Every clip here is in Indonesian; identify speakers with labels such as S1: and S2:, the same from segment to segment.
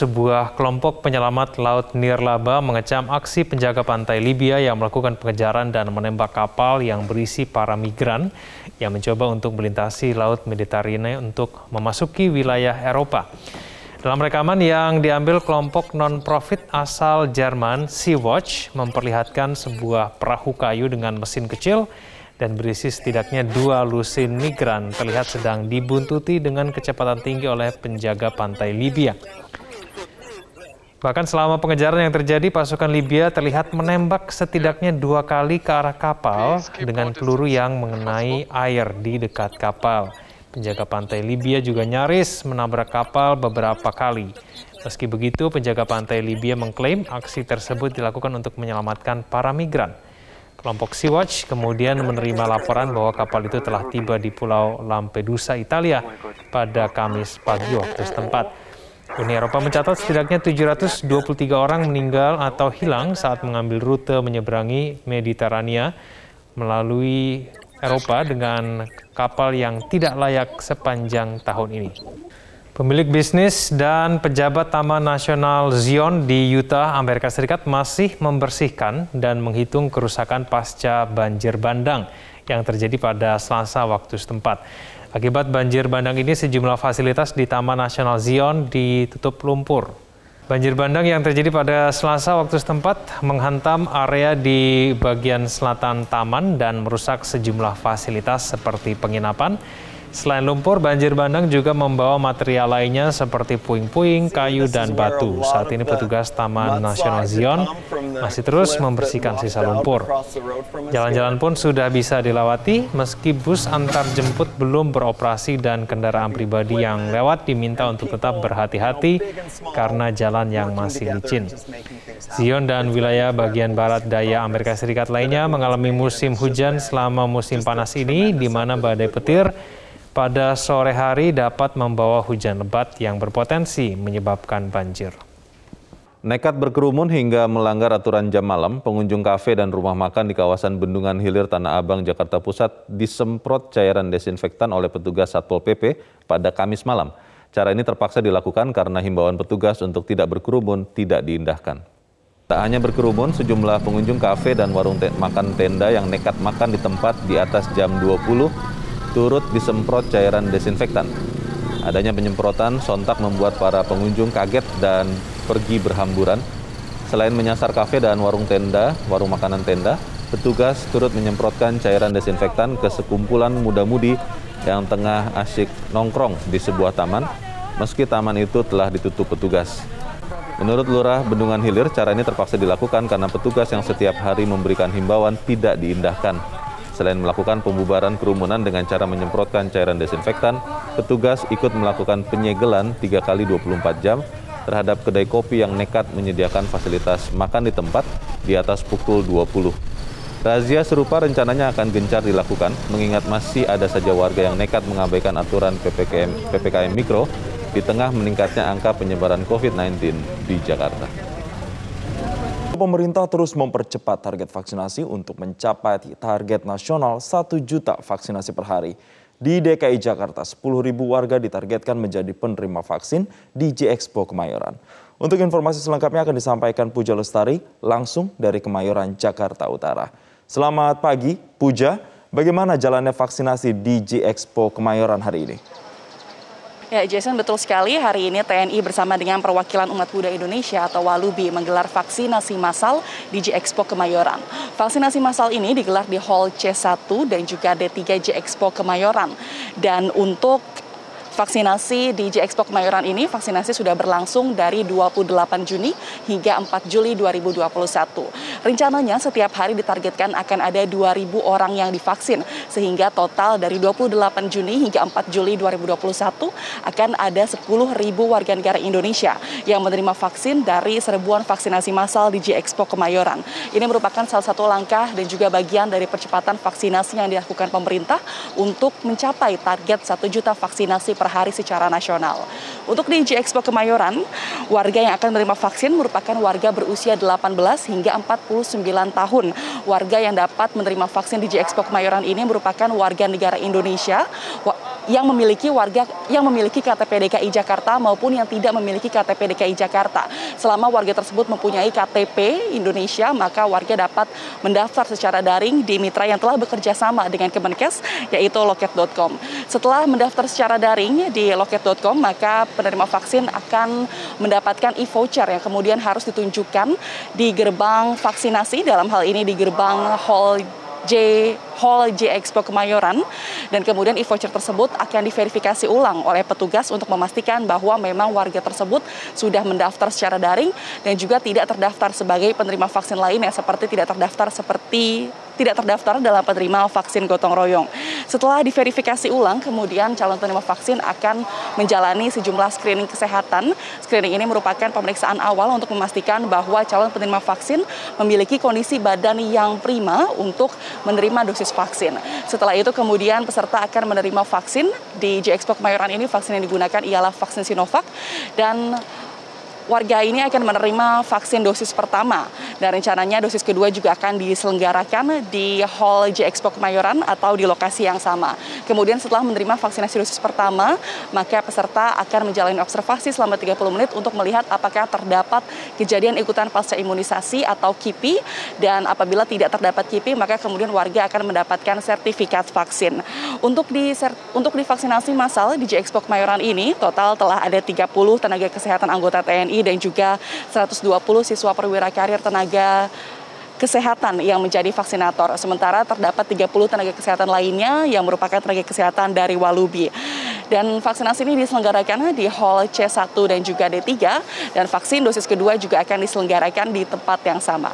S1: Sebuah kelompok penyelamat laut Nirlaba mengecam aksi penjaga pantai Libya yang melakukan pengejaran dan menembak kapal yang berisi para migran yang mencoba untuk melintasi Laut Mediterania untuk memasuki wilayah Eropa. Dalam rekaman yang diambil kelompok non-profit asal Jerman, Sea-Watch memperlihatkan sebuah perahu kayu dengan mesin kecil dan berisi setidaknya dua lusin migran terlihat sedang dibuntuti dengan kecepatan tinggi oleh penjaga pantai Libya. Bahkan selama pengejaran yang terjadi, pasukan Libya terlihat menembak setidaknya dua kali ke arah kapal dengan peluru yang mengenai air di dekat kapal. Penjaga pantai Libya juga nyaris menabrak kapal beberapa kali. Meski begitu, penjaga pantai Libya mengklaim aksi tersebut dilakukan untuk menyelamatkan para migran. Kelompok Sea-Watch kemudian menerima laporan bahwa kapal itu telah tiba di Pulau Lampedusa, Italia pada Kamis pagi waktu setempat. Uni Eropa mencatat setidaknya 723 orang meninggal atau hilang saat mengambil rute menyeberangi Mediterania melalui Eropa dengan kapal yang tidak layak sepanjang tahun ini. Pemilik bisnis dan pejabat Taman Nasional Zion di Utah, Amerika Serikat masih membersihkan dan menghitung kerusakan pasca banjir bandang yang terjadi pada Selasa waktu setempat. Akibat banjir bandang ini sejumlah fasilitas di Taman Nasional Zion ditutup lumpur. Banjir bandang yang terjadi pada Selasa waktu setempat menghantam area di bagian selatan taman dan merusak sejumlah fasilitas seperti penginapan, Selain lumpur, banjir bandang juga membawa material lainnya seperti puing-puing, kayu, dan batu. Saat ini petugas Taman Nasional Zion masih terus membersihkan sisa lumpur. Jalan-jalan pun sudah bisa dilewati meski bus antar jemput belum beroperasi dan kendaraan pribadi yang lewat diminta untuk tetap berhati-hati karena jalan yang masih licin. Zion dan wilayah bagian barat daya Amerika Serikat lainnya mengalami musim hujan selama musim panas ini di mana badai petir pada sore hari dapat membawa hujan lebat yang berpotensi menyebabkan banjir.
S2: Nekat berkerumun hingga melanggar aturan jam malam, pengunjung kafe dan rumah makan di kawasan Bendungan Hilir Tanah Abang, Jakarta Pusat disemprot cairan desinfektan oleh petugas Satpol PP pada Kamis malam. Cara ini terpaksa dilakukan karena himbauan petugas untuk tidak berkerumun tidak diindahkan. Tak hanya berkerumun, sejumlah pengunjung kafe dan warung te makan tenda yang nekat makan di tempat di atas jam 20 turut disemprot cairan desinfektan. Adanya penyemprotan sontak membuat para pengunjung kaget dan pergi berhamburan. Selain menyasar kafe dan warung tenda, warung makanan tenda, petugas turut menyemprotkan cairan desinfektan ke sekumpulan muda-mudi yang tengah asyik nongkrong di sebuah taman, meski taman itu telah ditutup petugas. Menurut Lurah Bendungan Hilir, cara ini terpaksa dilakukan karena petugas yang setiap hari memberikan himbauan tidak diindahkan. Selain melakukan pembubaran kerumunan dengan cara menyemprotkan cairan desinfektan, petugas ikut melakukan penyegelan 3 kali 24 jam terhadap kedai kopi yang nekat menyediakan fasilitas makan di tempat di atas pukul 20. Razia serupa rencananya akan gencar dilakukan, mengingat masih ada saja warga yang nekat mengabaikan aturan PPKM, PPKM Mikro di tengah meningkatnya angka penyebaran COVID-19 di Jakarta
S3: pemerintah terus mempercepat target vaksinasi untuk mencapai target nasional 1 juta vaksinasi per hari. Di DKI Jakarta, 10 ribu warga ditargetkan menjadi penerima vaksin di J Expo Kemayoran. Untuk informasi selengkapnya akan disampaikan Puja Lestari langsung dari Kemayoran, Jakarta Utara. Selamat pagi, Puja. Bagaimana jalannya vaksinasi di J Expo Kemayoran hari ini?
S4: Ya Jason betul sekali hari ini TNI bersama dengan perwakilan umat Buddha Indonesia atau Walubi menggelar vaksinasi massal di J Expo Kemayoran. Vaksinasi massal ini digelar di Hall C1 dan juga D3 J Expo Kemayoran. Dan untuk vaksinasi di J Expo Kemayoran ini vaksinasi sudah berlangsung dari 28 Juni hingga 4 Juli 2021. Rencananya setiap hari ditargetkan akan ada 2.000 orang yang divaksin sehingga total dari 28 Juni hingga 4 Juli 2021 akan ada 10.000 warga negara Indonesia yang menerima vaksin dari serbuan vaksinasi massal di J Expo Kemayoran. Ini merupakan salah satu langkah dan juga bagian dari percepatan vaksinasi yang dilakukan pemerintah untuk mencapai target 1 juta vaksinasi per hari secara nasional. Untuk di J Expo Kemayoran, warga yang akan menerima vaksin merupakan warga berusia 18 hingga 49 tahun. Warga yang dapat menerima vaksin di J Expo Kemayoran ini merupakan warga negara Indonesia yang memiliki warga yang memiliki KTP DKI Jakarta maupun yang tidak memiliki KTP DKI Jakarta. Selama warga tersebut mempunyai KTP Indonesia, maka warga dapat mendaftar secara daring di mitra yang telah bekerja sama dengan Kemenkes, yaitu loket.com. Setelah mendaftar secara daring di loket.com, maka penerima vaksin akan mendapatkan e-voucher yang kemudian harus ditunjukkan di gerbang vaksinasi, dalam hal ini di gerbang hall J Hall J Expo Kemayoran dan kemudian e-voucher tersebut akan diverifikasi ulang oleh petugas untuk memastikan bahwa memang warga tersebut sudah mendaftar secara daring dan juga tidak terdaftar sebagai penerima vaksin lainnya seperti tidak terdaftar seperti tidak terdaftar dalam penerima vaksin gotong royong. Setelah diverifikasi ulang, kemudian calon penerima vaksin akan menjalani sejumlah screening kesehatan. Screening ini merupakan pemeriksaan awal untuk memastikan bahwa calon penerima vaksin memiliki kondisi badan yang prima untuk menerima dosis vaksin. Setelah itu kemudian peserta akan menerima vaksin di J Kemayoran ini vaksin yang digunakan ialah vaksin Sinovac dan warga ini akan menerima vaksin dosis pertama dan rencananya dosis kedua juga akan diselenggarakan di Hall J Expo Kemayoran atau di lokasi yang sama. Kemudian setelah menerima vaksinasi dosis pertama, maka peserta akan menjalani observasi selama 30 menit untuk melihat apakah terdapat kejadian ikutan pasca imunisasi atau KIPI dan apabila tidak terdapat KIPI maka kemudian warga akan mendapatkan sertifikat vaksin. Untuk di untuk divaksinasi massal di J Expo Kemayoran ini total telah ada 30 tenaga kesehatan anggota TNI dan juga 120 siswa perwira karir tenaga kesehatan yang menjadi vaksinator. Sementara terdapat 30 tenaga kesehatan lainnya yang merupakan tenaga kesehatan dari Walubi. Dan vaksinasi ini diselenggarakan di Hall C1 dan juga D3 dan vaksin dosis kedua juga akan diselenggarakan di tempat yang sama.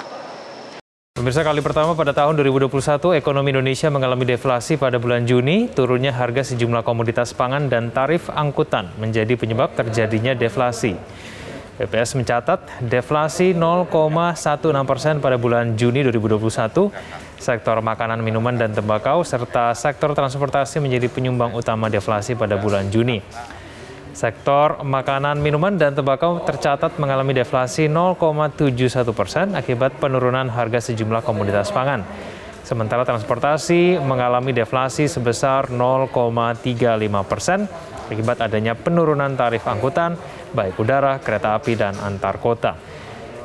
S1: Pemirsa kali pertama pada tahun 2021, ekonomi Indonesia mengalami deflasi pada bulan Juni. Turunnya harga sejumlah komoditas pangan dan tarif angkutan menjadi penyebab terjadinya deflasi. BPS mencatat deflasi 0,16 persen pada bulan Juni 2021. Sektor makanan, minuman, dan tembakau serta sektor transportasi menjadi penyumbang utama deflasi pada bulan Juni. Sektor makanan, minuman, dan tembakau tercatat mengalami deflasi 0,71 persen akibat penurunan harga sejumlah komoditas pangan. Sementara transportasi mengalami deflasi sebesar 0,35 persen akibat adanya penurunan tarif angkutan baik udara, kereta api, dan antar kota.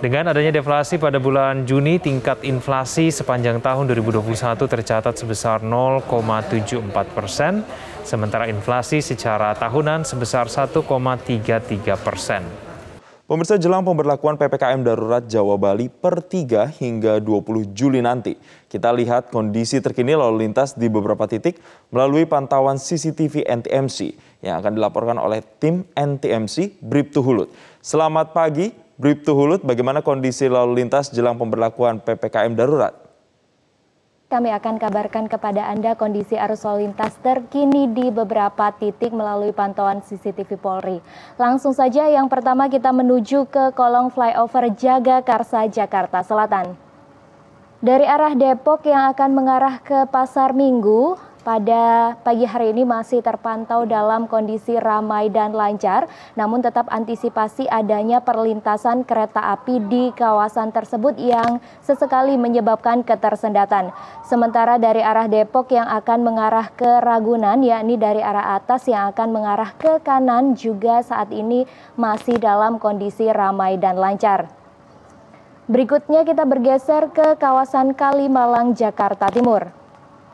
S1: Dengan adanya deflasi pada bulan Juni, tingkat inflasi sepanjang tahun 2021 tercatat sebesar 0,74 persen, sementara inflasi secara tahunan sebesar 1,33 persen.
S3: Pemirsa jelang pemberlakuan PPKM Darurat Jawa Bali per 3 hingga 20 Juli nanti. Kita lihat kondisi terkini lalu lintas di beberapa titik melalui pantauan CCTV NTMC yang akan dilaporkan oleh tim NTMC Bribtu Hulut. Selamat pagi, Bribtu Hulut, bagaimana kondisi lalu lintas jelang pemberlakuan PPKM Darurat?
S5: Kami akan kabarkan kepada Anda kondisi arus lalu lintas terkini di beberapa titik melalui pantauan CCTV Polri. Langsung saja yang pertama kita menuju ke kolong flyover Jagakarsa, Jakarta Selatan. Dari arah Depok yang akan mengarah ke Pasar Minggu, pada pagi hari ini masih terpantau dalam kondisi ramai dan lancar, namun tetap antisipasi adanya perlintasan kereta api di kawasan tersebut yang sesekali menyebabkan ketersendatan. Sementara dari arah Depok yang akan mengarah ke Ragunan, yakni dari arah atas yang akan mengarah ke kanan juga saat ini masih dalam kondisi ramai dan lancar. Berikutnya kita bergeser ke kawasan Kalimalang, Jakarta Timur.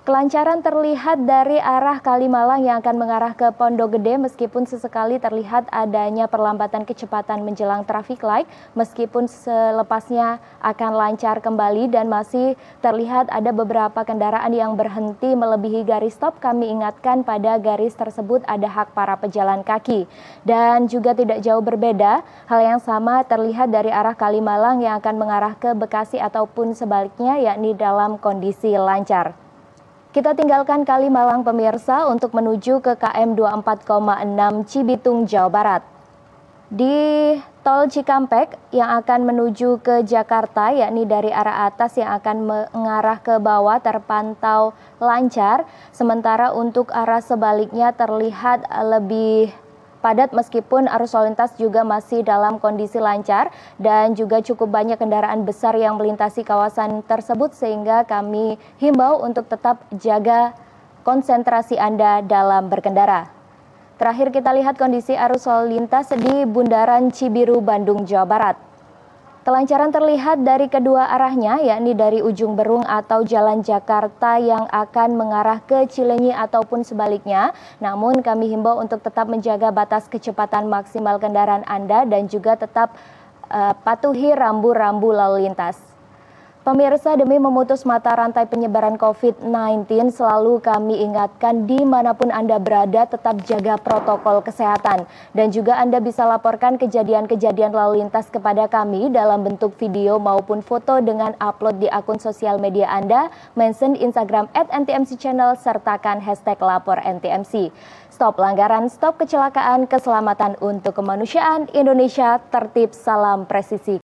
S5: Kelancaran terlihat dari arah Kalimalang yang akan mengarah ke Pondok Gede meskipun sesekali terlihat adanya perlambatan kecepatan menjelang traffic light meskipun selepasnya akan lancar kembali dan masih terlihat ada beberapa kendaraan yang berhenti melebihi garis stop kami ingatkan pada garis tersebut ada hak para pejalan kaki dan juga tidak jauh berbeda hal yang sama terlihat dari arah Kalimalang yang akan mengarah ke Bekasi ataupun sebaliknya yakni dalam kondisi lancar. Kita tinggalkan Kalimalang pemirsa untuk menuju ke KM 24,6 Cibitung, Jawa Barat. Di tol Cikampek yang akan menuju ke Jakarta, yakni dari arah atas yang akan mengarah ke bawah terpantau lancar, sementara untuk arah sebaliknya terlihat lebih padat meskipun arus lalu lintas juga masih dalam kondisi lancar dan juga cukup banyak kendaraan besar yang melintasi kawasan tersebut sehingga kami himbau untuk tetap jaga konsentrasi Anda dalam berkendara. Terakhir kita lihat kondisi arus lalu lintas di Bundaran Cibiru, Bandung, Jawa Barat. Kelancaran terlihat dari kedua arahnya, yakni dari ujung Berung atau Jalan Jakarta yang akan mengarah ke Cilenyi ataupun sebaliknya. Namun kami himbau untuk tetap menjaga batas kecepatan maksimal kendaraan Anda dan juga tetap uh, patuhi rambu-rambu lalu lintas. Pemirsa demi memutus mata rantai penyebaran COVID-19 selalu kami ingatkan di mana pun Anda berada tetap jaga protokol kesehatan. Dan juga Anda bisa laporkan kejadian-kejadian lalu lintas kepada kami dalam bentuk video maupun foto dengan upload di akun sosial media Anda, mention Instagram at NTMC Channel, sertakan hashtag lapor NTMC. Stop pelanggaran, stop kecelakaan, keselamatan untuk kemanusiaan, Indonesia tertib, salam presisi.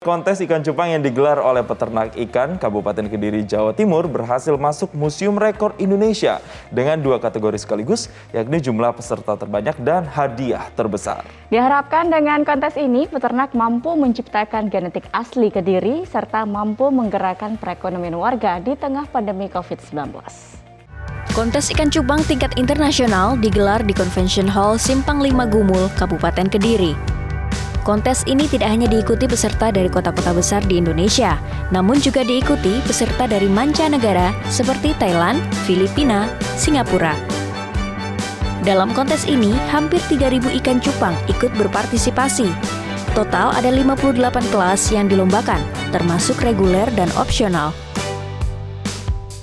S3: Kontes ikan cupang yang digelar oleh peternak ikan Kabupaten Kediri, Jawa Timur berhasil masuk Museum Rekor Indonesia dengan dua kategori sekaligus, yakni jumlah peserta terbanyak dan hadiah terbesar.
S6: Diharapkan dengan kontes ini, peternak mampu menciptakan genetik asli Kediri serta mampu menggerakkan perekonomian warga di tengah pandemi COVID-19.
S7: Kontes ikan cupang tingkat internasional digelar di Convention Hall Simpang 5 Gumul, Kabupaten Kediri. Kontes ini tidak hanya diikuti peserta dari kota-kota besar di Indonesia, namun juga diikuti peserta dari mancanegara seperti Thailand, Filipina, Singapura. Dalam kontes ini, hampir 3.000 ikan cupang ikut berpartisipasi. Total ada 58 kelas yang dilombakan, termasuk reguler dan opsional.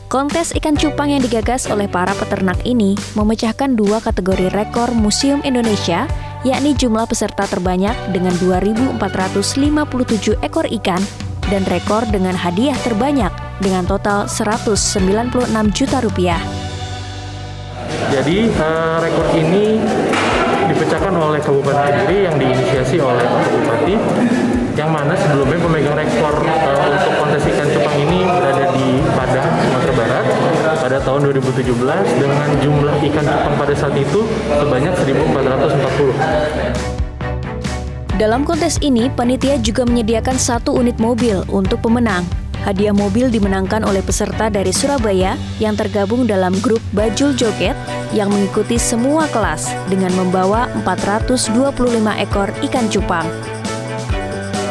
S7: Kontes ikan cupang yang digagas oleh para peternak ini memecahkan dua kategori rekor Museum Indonesia yakni jumlah peserta terbanyak dengan 2.457 ekor ikan dan rekor dengan hadiah terbanyak dengan total 196 juta rupiah.
S8: Jadi uh, rekor ini dipecahkan oleh Kabupaten Kediri yang diinisiasi oleh Pak Bupati yang mana sebelumnya pemegang rekor uh, untuk kontes ikan cupang ini berada di Padang, pada tahun 2017 dengan jumlah ikan cupang pada saat itu sebanyak 1.440.
S7: Dalam kontes ini, panitia juga menyediakan satu unit mobil untuk pemenang. Hadiah mobil dimenangkan oleh peserta dari Surabaya yang tergabung dalam grup Bajul Joget yang mengikuti semua kelas dengan membawa 425 ekor ikan cupang.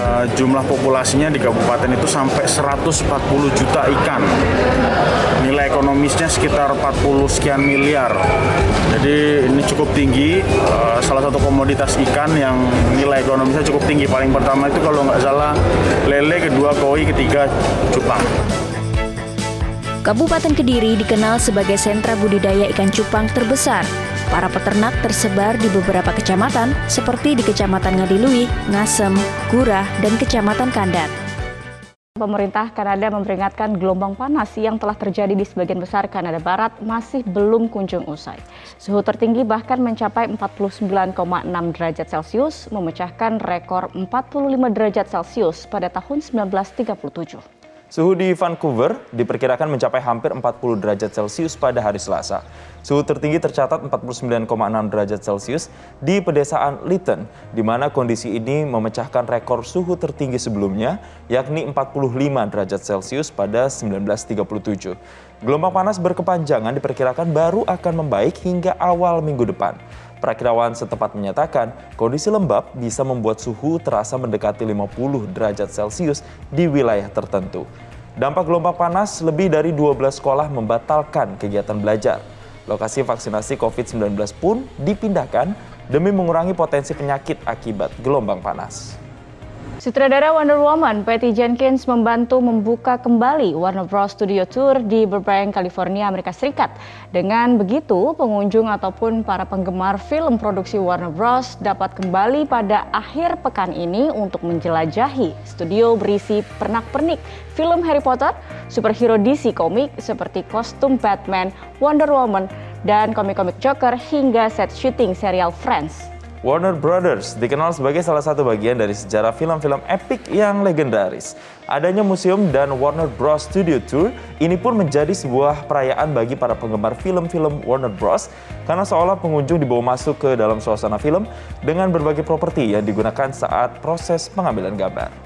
S9: Eh, jumlah populasinya di kabupaten itu sampai 140 juta ikan. Ekonomisnya sekitar 40 sekian miliar. Jadi ini cukup tinggi, eh, salah satu komoditas ikan yang nilai ekonomisnya cukup tinggi. Paling pertama itu kalau nggak salah lele, kedua koi, ketiga cupang.
S7: Kabupaten Kediri dikenal sebagai sentra budidaya ikan cupang terbesar Para peternak tersebar di beberapa kecamatan seperti di Kecamatan Ngadilui, Ngasem, Gurah, dan Kecamatan Kandat.
S6: Pemerintah Kanada memperingatkan gelombang panas yang telah terjadi di sebagian besar Kanada Barat masih belum kunjung usai. Suhu tertinggi bahkan mencapai 49,6 derajat Celcius, memecahkan rekor 45 derajat Celcius pada tahun 1937.
S3: Suhu di Vancouver diperkirakan mencapai hampir 40 derajat Celcius pada hari Selasa. Suhu tertinggi tercatat 49,6 derajat Celcius di pedesaan Lytton, di mana kondisi ini memecahkan rekor suhu tertinggi sebelumnya, yakni 45 derajat Celcius pada 1937. Gelombang panas berkepanjangan diperkirakan baru akan membaik hingga awal minggu depan. Perakirawan setempat menyatakan kondisi lembab bisa membuat suhu terasa mendekati 50 derajat Celcius di wilayah tertentu. Dampak gelombang panas, lebih dari 12 sekolah membatalkan kegiatan belajar. Lokasi vaksinasi COVID-19 pun dipindahkan demi mengurangi potensi penyakit akibat gelombang panas.
S6: Sutradara Wonder Woman Patty Jenkins membantu membuka kembali Warner Bros. Studio Tour di Burbank, California, Amerika Serikat. Dengan begitu, pengunjung ataupun para penggemar film produksi Warner Bros. dapat kembali pada akhir pekan ini untuk menjelajahi studio berisi pernak-pernik film Harry Potter, superhero DC komik seperti kostum Batman, Wonder Woman, dan komik-komik Joker hingga set syuting serial Friends.
S3: Warner Brothers dikenal sebagai salah satu bagian dari sejarah film-film epik yang legendaris. Adanya museum dan Warner Bros. Studio Tour ini pun menjadi sebuah perayaan bagi para penggemar film-film Warner Bros. karena seolah pengunjung dibawa masuk ke dalam suasana film dengan berbagai properti yang digunakan saat proses pengambilan gambar.